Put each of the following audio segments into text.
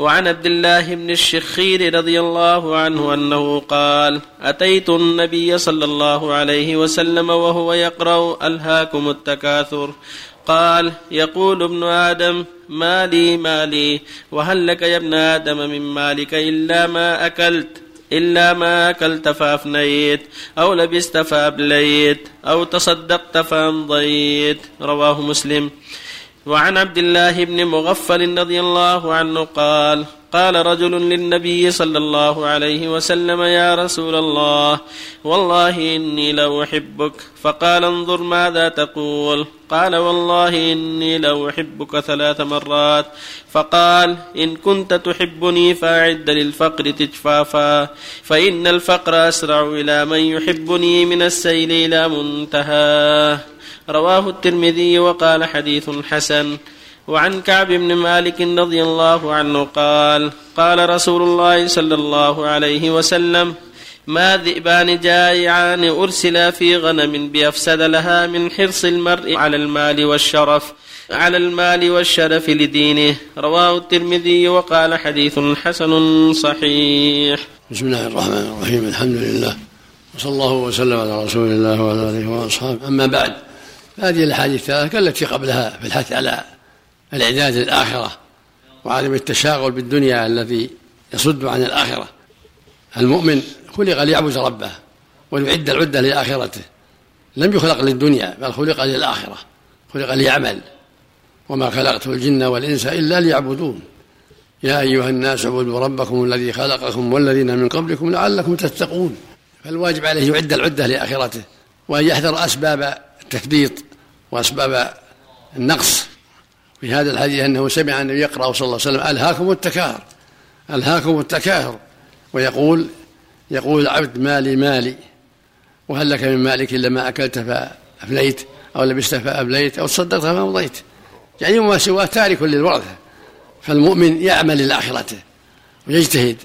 وعن عبد الله بن الشخير رضي الله عنه أنه قال أتيت النبي صلى الله عليه وسلم وهو يقرأ ألهاكم التكاثر. قال يقول ابن آدم مالي مالي وهل لك يا ابن آدم من مالك إلا ما أكلت إلا ما أكلت فأفنيت أو لبست فأبليت أو تصدقت فأمضيت. رواه مسلم. وعن عبد الله بن مغفل رضي الله عنه قال قال رجل للنبي صلى الله عليه وسلم يا رسول الله والله إني لأحبك. فقال انظر ماذا تقول. قال والله إني لأحبك ثلاث مرات. فقال إن كنت تحبني فأعد للفقر تجفافا فإن الفقر أسرع إلى من يحبني من السيل إلى منتهاه رواه الترمذي وقال حديث حسن. وعن كعب بن مالك رضي الله عنه قال قال رسول الله صلى الله عليه وسلم ما ذئبان جائعان أرسلا في غنم بأفسد لها من حرص المرء على المال والشرف على المال والشرف لدينه. رواه الترمذي وقال حديث حسن صحيح. بسم الله الرحمن الرحيم الحمد لله وصلى الله وسلم على رسول الله وعلى آله وأصحابه. أما بعد هذه الثلاثة كالتي قبلها في الحث على الإعداد للآخرة وعدم التشاغل بالدنيا الذي يصد عن الآخرة. المؤمن خلق ليعبد ربه ويعد العدة لآخرته. لم يخلق للدنيا بل خلق للآخرة. خلق ليعمل. وما خلقت الجن والإنس إلا ليعبدون. يا أيها الناس اعبدوا ربكم الذي خلقكم والذين من قبلكم لعلكم تتقون. فالواجب عليه يعد العدة لآخرته وأن يحذر أسباب التثبيط وأسباب النقص. في هذا الحديث أنه سمع النبي يقرأ صلى الله عليه وسلم ألهاكم التكاثر ألهاكم التكاثر. ويقول يقول العبد مالي مالي وهل لك من مالك إلا ما أكلت فأفليت أو لبست فأبليت أو تصدقت فأمضيت. يعني وما سواه تارك للورثة. فالمؤمن يعمل لآخرته ويجتهد.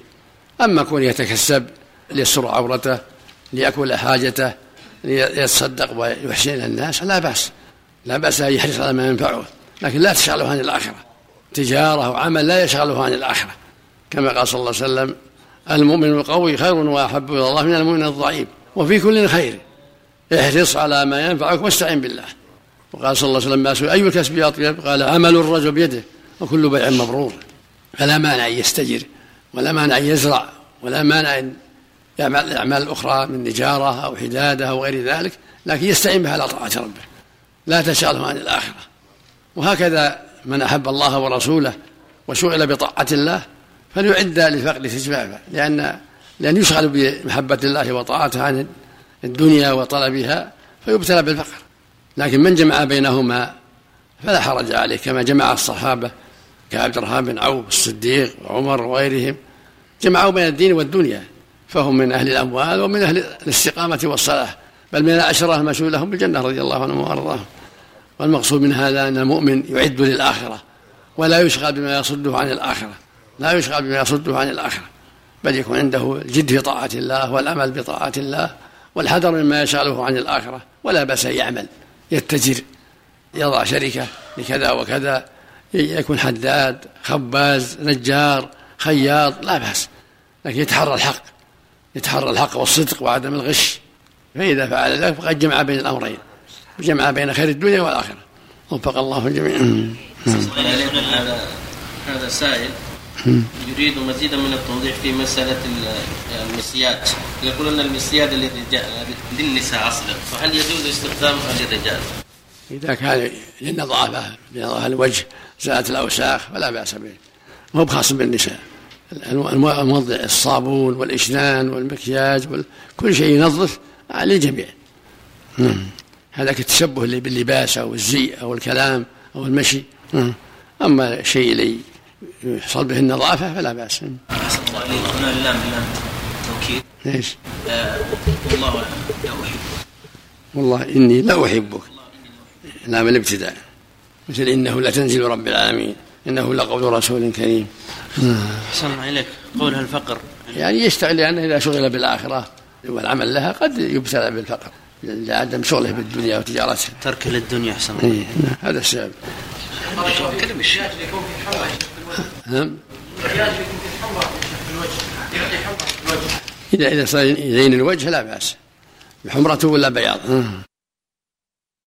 أما كون يتكسب ليستر عورته ليأكل حاجته ليتصدق ويحسن إلى الناس لا بأس. لا بأس أن يحرص على ما ينفعه. لكن لا تشغله عن الآخرة. تجارة وعمل لا يشغله عن الآخرة. كما قال صلى الله عليه وسلم المؤمن القوي خير وأحب إلى الله من المؤمن الضعيف وفي كل خير. احرص على ما ينفعك واستعن بالله. وقال صلى الله عليه وسلم ما سئل أي الكسب أطيب؟ قال عمل الرجل بيده وكل بيع مبرور. فلا مانع أن يستجر ولا مانع أن يزرع ولا مانع أن يعمل الأعمال الأخرى من نجارة أو حدادة أو غير ذلك لكن يستعين بها على طاعة ربه. لا تشغله عن الآخرة. وهكذا من أحب الله ورسوله وشغل بطاعة الله فليعد للفقر استجبابا لأن لأن يشغل بمحبة الله وطاعته عن الدنيا وطلبها فيبتلى بالفقر. لكن من جمع بينهما فلا حرج عليه كما جمع الصحابة كعبد الرحمن بن عوف الصديق وعمر وغيرهم جمعوا بين الدين والدنيا فهم من أهل الأموال ومن أهل الاستقامة والصلاح بل من العشرة المشهود لهم بالجنة رضي الله عنهم وأرضاهم. والمقصود من هذا أن المؤمن يعد للآخرة ولا يشغل بما يصده عن الآخرة لا يشغل بما يصده عن الآخرة بل يكون عنده الجد في طاعة الله والعمل بطاعة الله والحذر مما يشغله عن الآخرة ولا بأس يعمل يتجر يضع شركة لكذا وكذا يكون حداد خباز نجار خياط لا بأس لكن يتحرى الحق يتحرى الحق والصدق وعدم الغش فإذا فعل ذلك فقد جمع بين الأمرين. جمع بين خير الدنيا والآخرة. وفق الله الجميع. هذا هذا سائل. يريد مزيدا من التوضيح في مسألة المسياد يقول أن المسياد للرجال للنساء أصلا. فهل يجوز استخدامها للرجال؟ إذا كان للنظافة لنظافة الوجه زالت الأوساخ فلا بأس به. مو بخاص بالنساء. الموضع الصابون والإشنان والمكياج كل شيء ينظف للجميع نعم هذا كالتشبه باللباس أو الزي أو الكلام أو المشي. أما الشيء اللي يحصل به النظافة فلا بأس. أحسن الله إليك. هنا اللام اللام. توكيد. ليش؟ آه والله لا أحبك. والله إني لا أحبك. لام الابتداء. مثل إنه لتنزل رب العالمين. إنه لقول رسول كريم. أحسن الله إليك. قولها الفقر يعني يشتغل لأنه إذا شغل بالآخرة والعمل لها قد يبتلى بالفقر. لعدم شغله بالدنيا وتجارته ترك للدنيا أحسن إيه هذا السبب. نعم. إذا إذا صار يزين الوجه لا بأس. بحمرته ولا بياض؟